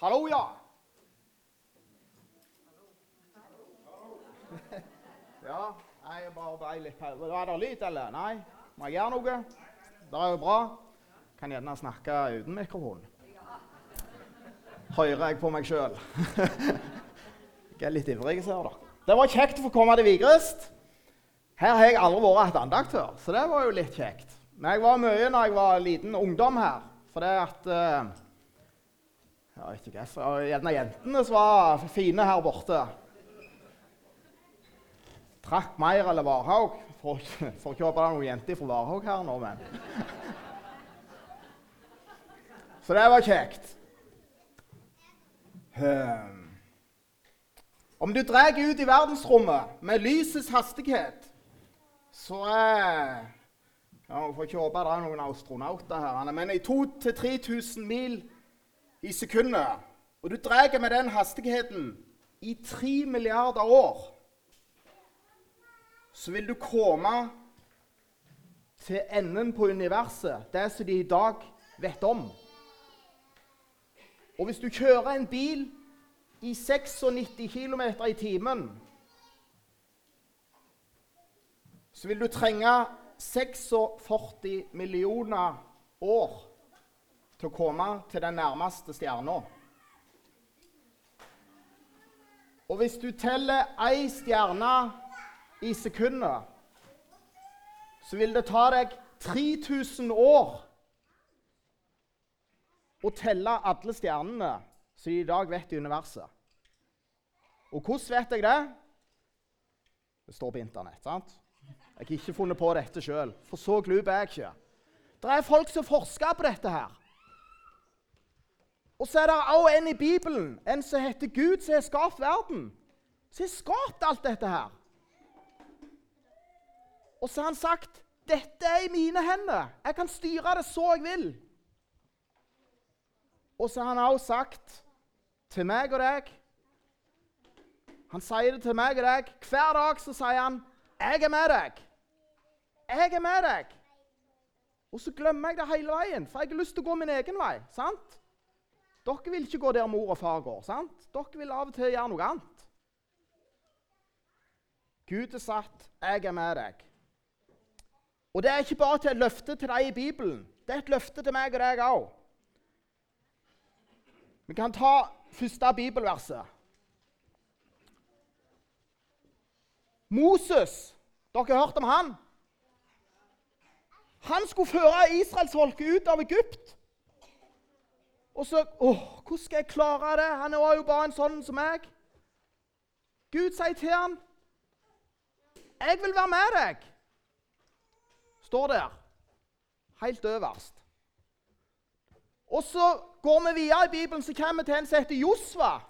Hallo, ja. Ja, jeg bare ble litt. Var det lyd, eller? Nei? Må jeg gjøre noe? Det er jo bra. Kan gjerne snakke uten mikrofon. Hører jeg på meg sjøl. jeg er litt ivrig, ser dere. Det var kjekt å få komme til Vigrest. Her har jeg aldri vært hatt andakt før, så det var jo litt kjekt. Men jeg var mye når jeg var liten ungdom her. For det at uh, Jeg vet ikke hva. Gjerne jentene som var fine her borte. Trakk mer eller Varhaug. For ikke håpe det er noen jenter fra Varhaug her nå, men Så det var kjekt. Um, om du drar ut i verdensrommet med lysets hastighet, så er ja, får ikke håpe det er noen astronauter her, men i 2000-3000 mil i sekundet. Og du drar med den hastigheten i tre milliarder år, så vil du komme til enden på universet, det som de i dag vet om. Og hvis du kjører en bil i 96 km i timen, så vil du trenge 46 millioner år til å komme til den nærmeste stjerna. Og hvis du teller ei stjerne i sekundet, så vil det ta deg 3000 år å telle alle stjernene som de i dag vet i universet. Og hvordan vet jeg det? Det står på Internett. sant? Jeg har ikke funnet på dette sjøl, for så glup er jeg ikke. Det er folk som forsker på dette her. Og så er det også en i Bibelen, en som heter Gud, som har skapt verden. Som har skapt alt dette her. Og så har han sagt dette er i mine hender. Jeg kan styre det så jeg vil. Og så har han også sagt til meg og deg Han sier det til meg og deg. Hver dag så sier han 'Jeg er med deg'. Jeg er med deg. Og så glemmer jeg det hele veien, for jeg har lyst til å gå min egen vei. sant? Dere vil ikke gå der mor og far går. sant? Dere vil av og til gjøre noe annet. Gud er satt, 'Jeg er med deg'. Og det er ikke bare til et løfte til deg i Bibelen. Det er et løfte til meg og deg òg. Vi kan ta første bibelverset. Moses, dere har hørt om han? Han skulle føre israelsfolket ut av Egypt. Og så åh, Hvordan skal jeg klare det? Han er jo bare en sånn som meg. Gud sier til ham, 'Jeg vil være med deg', står der. Helt øverst. Og så går vi videre i Bibelen, så kommer vi til en som heter Josva.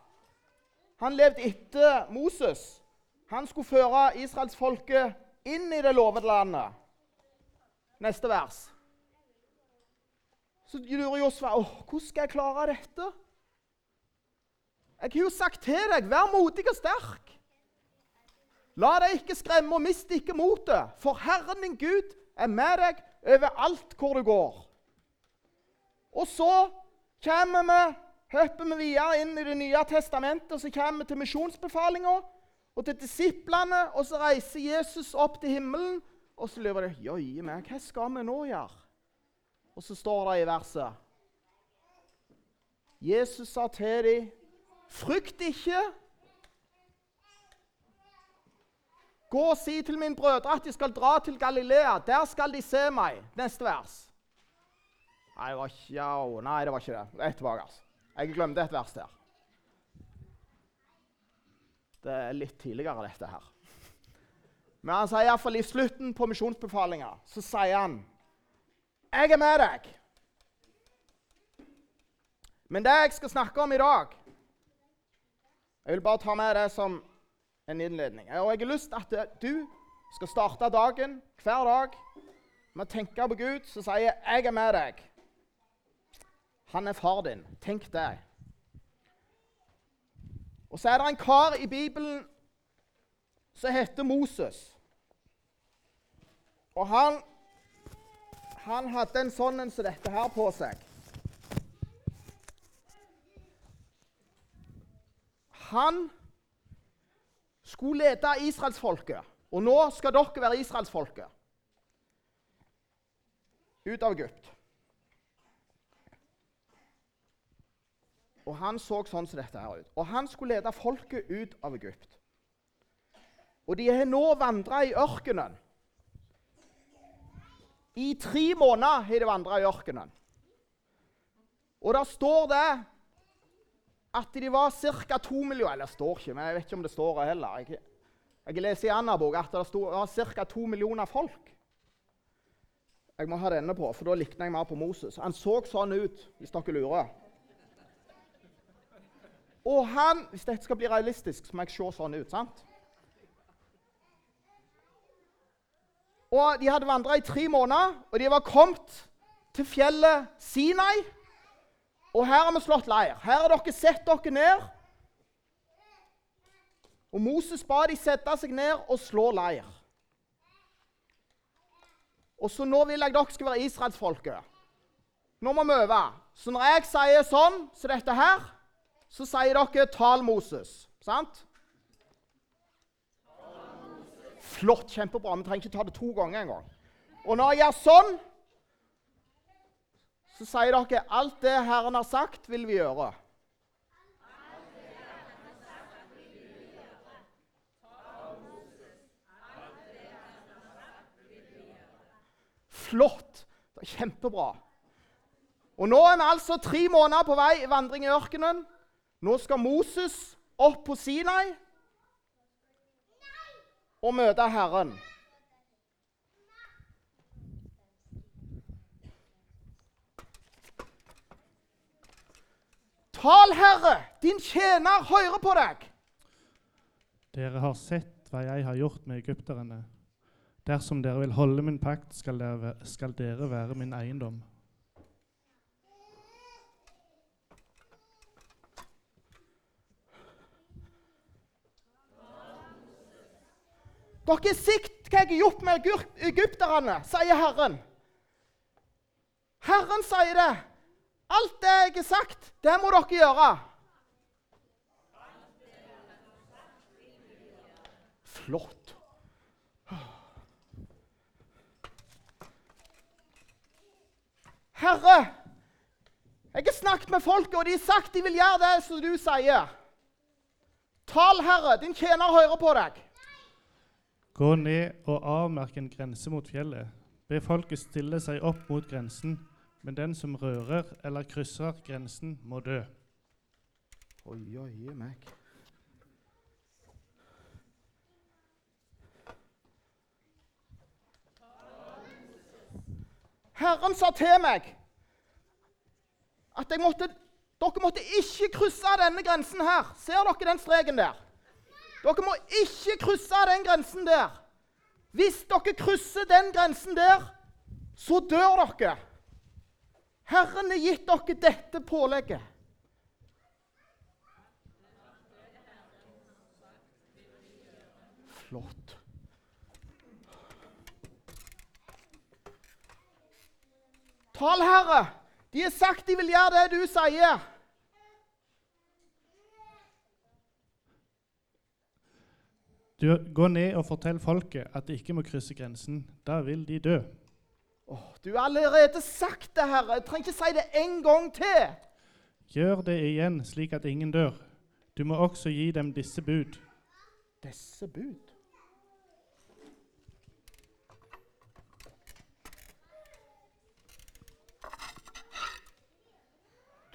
Han levde etter Moses. Han skulle føre israelsfolket inn i det lovede landet. Neste vers. Så lurer Josva åh, hvordan skal jeg klare dette. Jeg har jo sagt til deg, vær modig og sterk. La deg ikke skremme, og mist ikke motet, for Herren din Gud er med deg overalt hvor du går. Og så kommer vi, hopper vi videre inn i Det nye testamentet, og så kommer vi til misjonsbefalinga og til disiplene. Og så reiser Jesus opp til himmelen, og så lurer de Jøye meg, hva skal vi nå gjøre? Og så står det i verset Jesus sa til dem, frykt ikke. Gå og si til mine brødre at de skal dra til Galilea. Der skal de se meg. Neste vers. Nei, det var ikke, ja, nei, det var ikke det. Det er tilbake. altså. Jeg glemte et vers der. Det er litt tidligere, dette her. Men han sier iallfall i slutten på misjonsbefalinga så sier han Jeg er med deg. Men det jeg skal snakke om i dag Jeg vil bare ta med det som en innledning. Og jeg har lyst til at du skal starte dagen hver dag med å tenke på Gud, som sier 'Jeg er med deg'. Han er far din. Tenk det. Og så er det en kar i Bibelen som heter Moses. Og han, han hadde en sånn en som dette her på seg. Han skulle lede israelsfolket. Og nå skal dere være israelsfolket. Ut av Egypt. Og han så sånn som dette her ut. Og han skulle lede folket ut av Egypt. Og de har nå vandra i ørkenen. I tre måneder har de vandra i ørkenen. Og der står det at de var ca. to millioner Eller det står ikke, men jeg vet ikke om det står heller. Jeg, jeg leser i Anna bok at det var ca. to millioner folk. Jeg må ha denne på, for da likner jeg mer på Moses. Han så sånn ut, hvis dere lurer. Og han Hvis dette skal bli realistisk, så må jeg se sånn ut. sant? Og De hadde vandra i tre måneder, og de var kommet til fjellet Sinai. Og her har vi slått leir. Her har dere sett dere ned. Og Moses ba de sette seg ned og slå leir. Og så nå vil jeg dere skal være israelsfolket. Nå må vi øve. Så når jeg sier sånn som så dette her, så sier dere 'tal Moses'. Sant? Flott. Kjempebra. Vi trenger ikke ta det to ganger engang. Og når jeg gjør sånn så sier dere alt det Herren har sagt, vil vi gjøre. Flott. Det er kjempebra. Og Nå er vi altså tre måneder på vei i vandring i ørkenen. Nå skal Moses opp på Sinai og møte Herren. Tal, Herre, din tjener hører på deg. Dere har sett hva jeg har gjort med egypterne. Dersom dere vil holde min pakt, skal dere, skal dere være min eiendom. Dere sett hva jeg har gjort med egypterne, sier Herren. Herren sier det. Alt det jeg har sagt, det må dere gjøre. Flott. Herre, jeg har snakket med folket, og de har sagt de vil gjøre det som du sier. Tal, Herre, din tjener hører på deg. Gå ned og avmerk en grense mot fjellet. Be folket stille seg opp mot grensen men den som rører eller krysser grensen, må dø. Oi, oi, meg. Herren sa til meg at måtte, dere måtte ikke krysse denne grensen her. Ser dere den streken der? Dere må ikke krysse den grensen der. Hvis dere krysser den grensen der, så dør dere. Herren har gitt dere dette pålegget. Flott. Tal, Herre. De har sagt de vil gjøre det du sier. Du, Gå ned og fortell folket at de ikke må krysse grensen. Da vil de dø. Oh, du har allerede sagt det, Herre. Jeg trenger ikke si det en gang til. Gjør det igjen, slik at ingen dør. Du må også gi dem disse bud. Disse bud?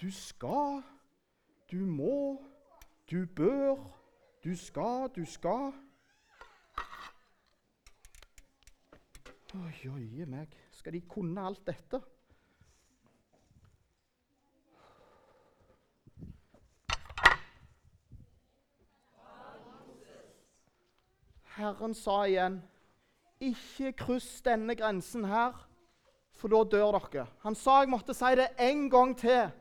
Du skal, du må, du bør, du skal, du skal. Oi, oi meg. Skal de kunne alt dette? Herren sa igjen, 'Ikke kryss denne grensen her, for da dør dere.' Han sa jeg måtte si det en gang til,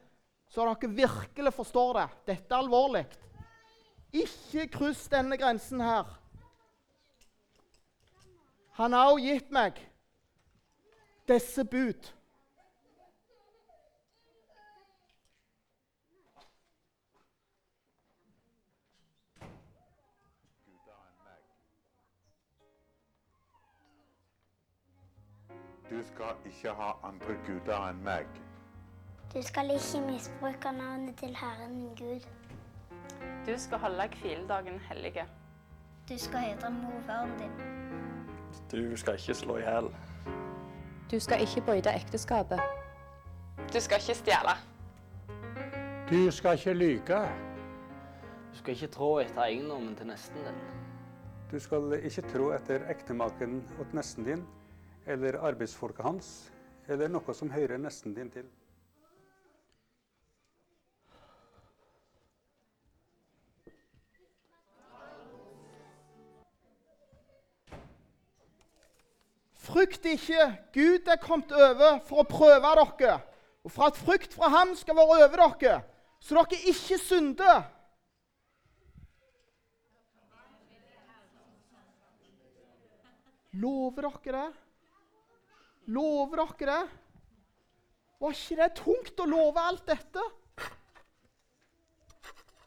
så dere virkelig forstår det. Dette er alvorlig. Ikke kryss denne grensen her. Han har også gitt meg disse bud. Du skal ikke ha andre guder enn meg. Du skal ikke misbruke navnet til Herren din Gud. Du skal holde kvildagen hellige. Du skal hedre morfaren din. Du skal ikke slå i hjel. Du skal ikke bryte ekteskapet. Du skal ikke stjele. Du skal ikke lyge. Du skal ikke trå etter eiendommen til nesten din. Du skal ikke tro etter ektemaken til nesten din, eller arbeidsfolket hans, eller noe som hører nesten din til. Frykt ikke. Gud er kommet over for å prøve dere. Og for at frykt fra ham skal være over dere, så dere ikke synder. Lover dere det? Lover dere det? Var ikke det tungt å love alt dette?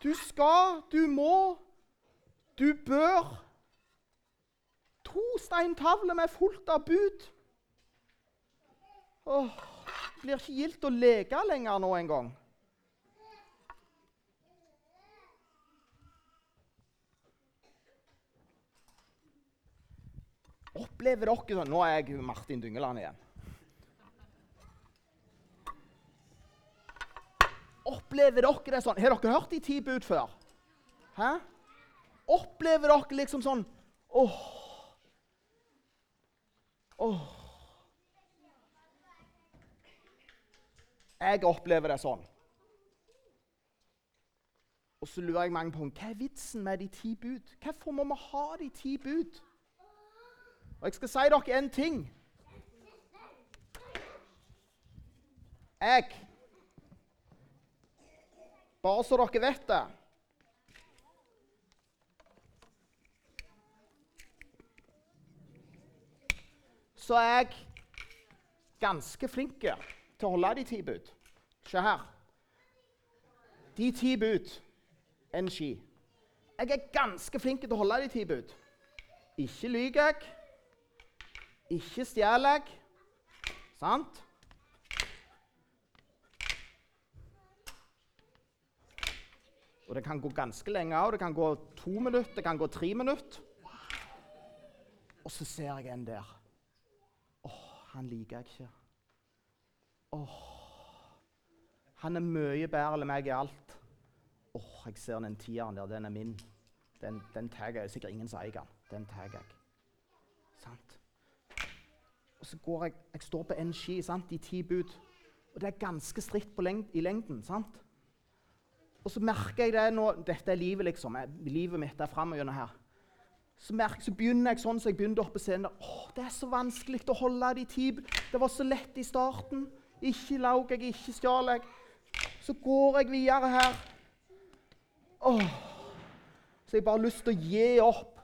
Du skal, du må, du bør. To steintavler med fullt av bud. Åh, det blir ikke gildt å leke lenger nå engang. Opplever dere sånn Nå er jeg Martin Dyngeland igjen. Opplever dere det sånn Har dere hørt de ti bud før? Hæ? Opplever dere liksom sånn Åh. Jeg opplever det sånn. Og så lurer jeg mange på hva er vitsen med de ti bud. Hvorfor må vi ha de ti bud? Og jeg skal si dere en ting. Jeg Bare så dere vet det Så er jeg ganske flink til å holde de ti bud. Se her. De ti bud en ski. Jeg er ganske flink til å holde de ti bud. Ikke lyver jeg. Ikke stjeler jeg. Sant? Og det kan gå ganske lenge òg. Det kan gå to minutter, det kan gå tre minutter. Og så ser jeg en der. Åh, han liker jeg ikke. Åh, han er mye bedre enn meg i alt. Åh, jeg ser den tieren der. Den er min. Den, den tar jeg. Sikkert ingen som eier den. Den tar jeg. Sant? Og så går jeg Jeg står på en ski, sant, i ti bud. Og det er ganske stritt lengd, i lengden. sant? Og så merker jeg det nå Dette er livet, liksom. Jeg, livet mitt er framover her. Så, merker, så begynner jeg sånn som jeg begynte oppe på scenen. der. Åh, det er så vanskelig å holde de ti bud. Det var så lett i starten. Ikke laug jeg, ikke stjal jeg. Så går jeg videre her. Åh. Så jeg bare har lyst til å gi opp.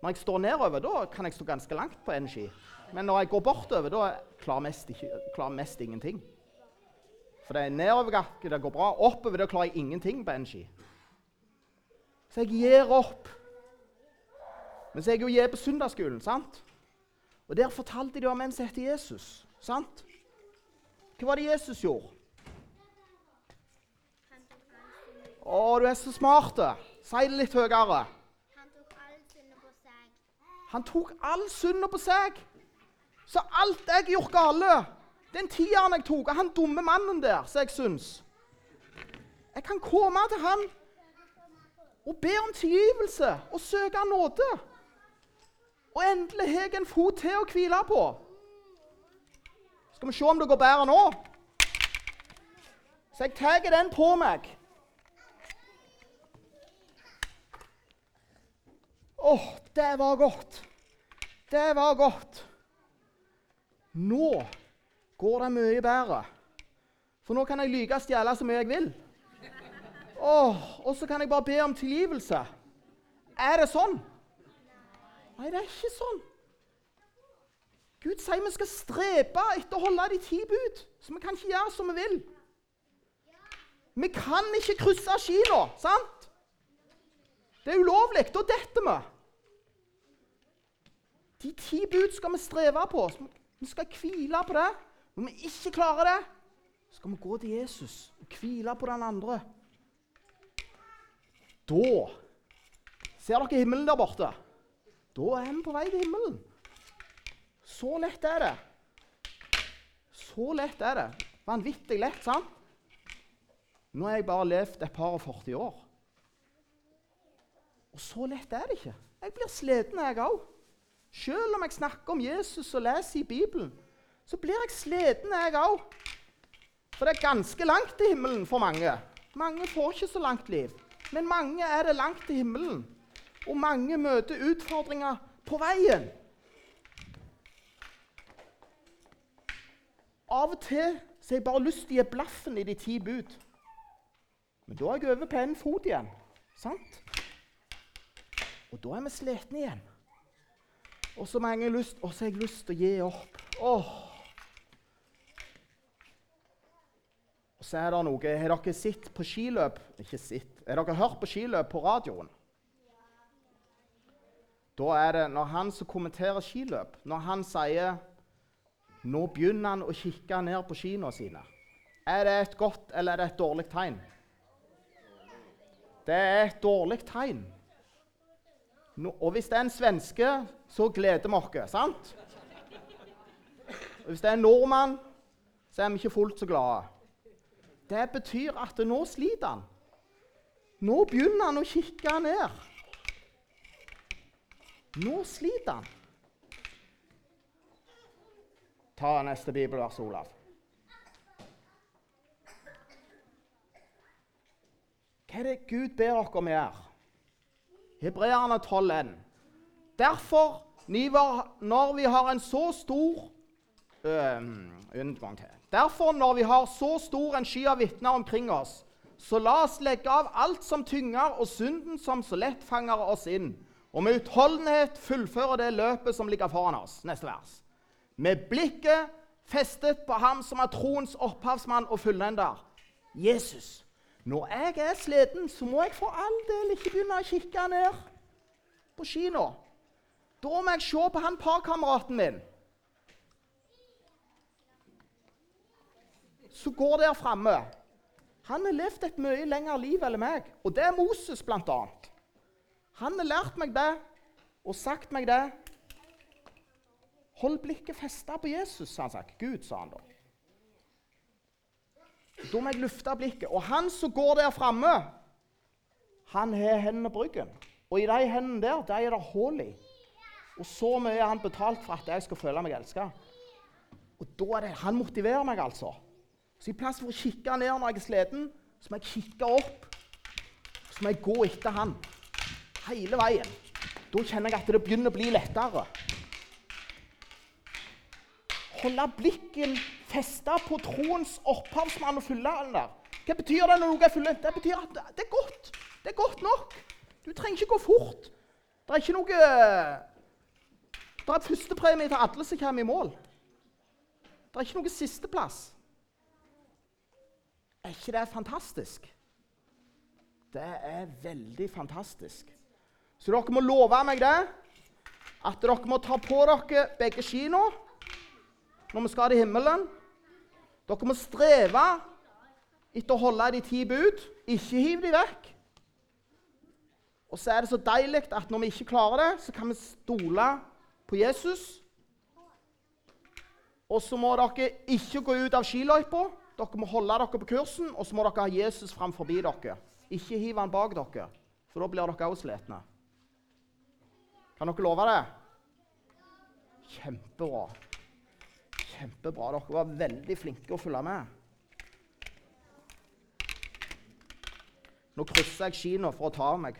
Når jeg står nedover, da kan jeg stå ganske langt på en ski. Men når jeg går bortover, da klarer jeg mest, ikke, klarer mest ingenting. For det er nedoverbakke, det går bra. Oppover da klarer jeg ingenting på en ski. Så jeg gir opp. Men så er jeg jo gir på søndagsskolen, sant? Og der fortalte de om en som heter Jesus. sant? Hva var det Jesus gjorde? Å, du er så smart. Si det litt høyere. Han tok all synda på seg. Han tok all synda på seg. Så alt jeg gjorde galt, den tieren jeg tok av han dumme mannen der, som jeg syns Jeg kan komme til han og be om tilgivelse og søke nåde. Og endelig har jeg en fot til å hvile på. Skal vi se om det går bedre nå? Så jeg tar den på meg. Åh, det var godt. Det var godt. Nå går det mye bedre. For nå kan jeg lyge og stjele så mye jeg vil. Åh, og så kan jeg bare be om tilgivelse. Er det sånn? Nei, det er ikke sånn. Gud sier vi skal strebe etter å holde de ti bud, så vi kan ikke gjøre som vi vil. Vi kan ikke krysse Kina, sant? Det er ulovlig. Da detter vi. De ti bud skal vi streve på. Vi skal hvile på det. Når vi ikke klarer det, skal vi gå til Jesus og hvile på den andre. Da Ser dere himmelen der borte? Da er vi på vei til himmelen. Så lett er det. Så lett er det. Vanvittig lett, sant? Nå har jeg bare levd et par og 40 år. Og så lett er det ikke. Jeg blir sliten, jeg òg. Selv om jeg snakker om Jesus og leser i Bibelen, så blir jeg sliten, jeg òg. For det er ganske langt til himmelen for mange. Mange får ikke så langt liv. Men mange er det langt til himmelen. Og mange møter utfordringer på veien. Av og til så har jeg bare lyst til å gi blaffen i de ti bud. Men da er jeg over på én fot igjen. Sant? Og da er vi slitne igjen. Og så har jeg lyst, til å gi opp. Åh. Og så er det noe Har dere sett på skiløp Ikke sett. Har dere hørt på skiløp på radioen? Da er det når han som kommenterer skiløp, når han sier Nå begynner han å kikke ned på skiene sine. Er det et godt eller er det et dårlig tegn? Det er et dårlig tegn. No, og hvis det er en svenske, så gleder vi oss, sant? Og hvis det er en nordmann, så er vi ikke fullt så glade. Det betyr at nå sliter han. Nå begynner han å kikke ned. Nå sliter han. Ta neste bibelvers, Olav. Hva er det Gud ber oss om å? Hebreerne 12,1. Derfor, når vi har en så stor øh, Derfor, når vi har så stor en sky av vitner omkring oss, så la oss legge av alt som tynger, og synden som så lett fanger oss inn, og med utholdenhet fullføre det løpet som ligger foran oss. Neste vers. Med blikket festet på ham som er troens opphavsmann og fullender, Jesus. Når jeg er sliten, så må jeg for all del ikke begynne å kikke ned på kino. Da må jeg se på han parkameraten min. Som går der framme. Han har levd et mye lengre liv enn meg, og det er Moses bl.a. Han har lært meg det og sagt meg det. Hold blikket festa på Jesus, sa han sagt. Gud, sa han da. Da må jeg lufte blikket. Og han som går der framme, han har hendene på ryggen. Og i de hendene der de er det hull i. Og så mye er han betalt for at jeg skal føle meg elska. Og da er det, Han motiverer meg, altså. Så i plass for å kikke ned når jeg er sliten, må jeg kikke opp. Så må jeg gå etter han hele veien. Da kjenner jeg at det begynner å bli lettere. Holde blikken festa på troens opphavsmann og fullender. Hva betyr det når noe er fullendt? Det betyr at det er godt. Det er godt nok. Du trenger ikke gå fort. Det er ikke noe Det er førstepremie til alle som kommer i mål. Det er ikke noe sisteplass. Er ikke det fantastisk? Det er veldig fantastisk. Så dere må love meg det, at dere må ta på dere begge skiene når vi skal til himmelen. Dere må streve etter å holde de ti bud. Ikke hiv de vekk. Og så er det så deilig at når vi ikke klarer det, så kan vi stole på Jesus. Og så må dere ikke gå ut av skiløypa. Dere må holde dere på kursen, og så må dere ha Jesus framfor dere. Ikke hiv han bak dere, for da blir dere også slitne. Kan dere love det? Kjempebra. Kjempebra. Dere var veldig flinke å følge med. Nå krysser jeg kina for å ta av meg.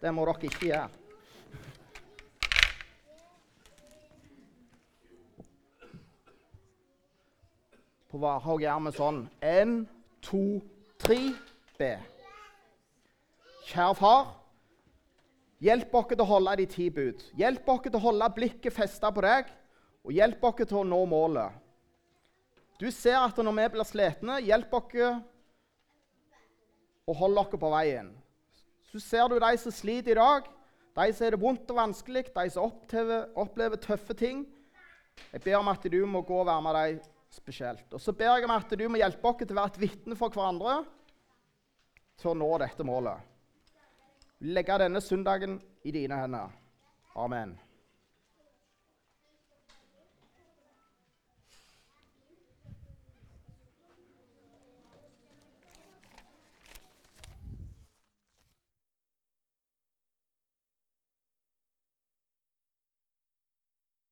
Det må dere ikke gjøre. På Varhaug gjør vi sånn. Én, to, tre, be. Kjære far. Hjelp oss til å holde de ti bud. Hjelp oss til å holde blikket festa på deg, og hjelp oss til å nå målet. Du ser at når vi blir slitne, hjelp oss og hold oss på veien. Så ser du de som sliter i dag, de som har det vondt og vanskelig, de som opplever, opplever tøffe ting. Jeg ber om at du må gå og være med dem spesielt. Og så ber jeg om at du må hjelpe oss til å være et vitne for hverandre til å nå dette målet. Legge denne søndagen i dine hender. Amen.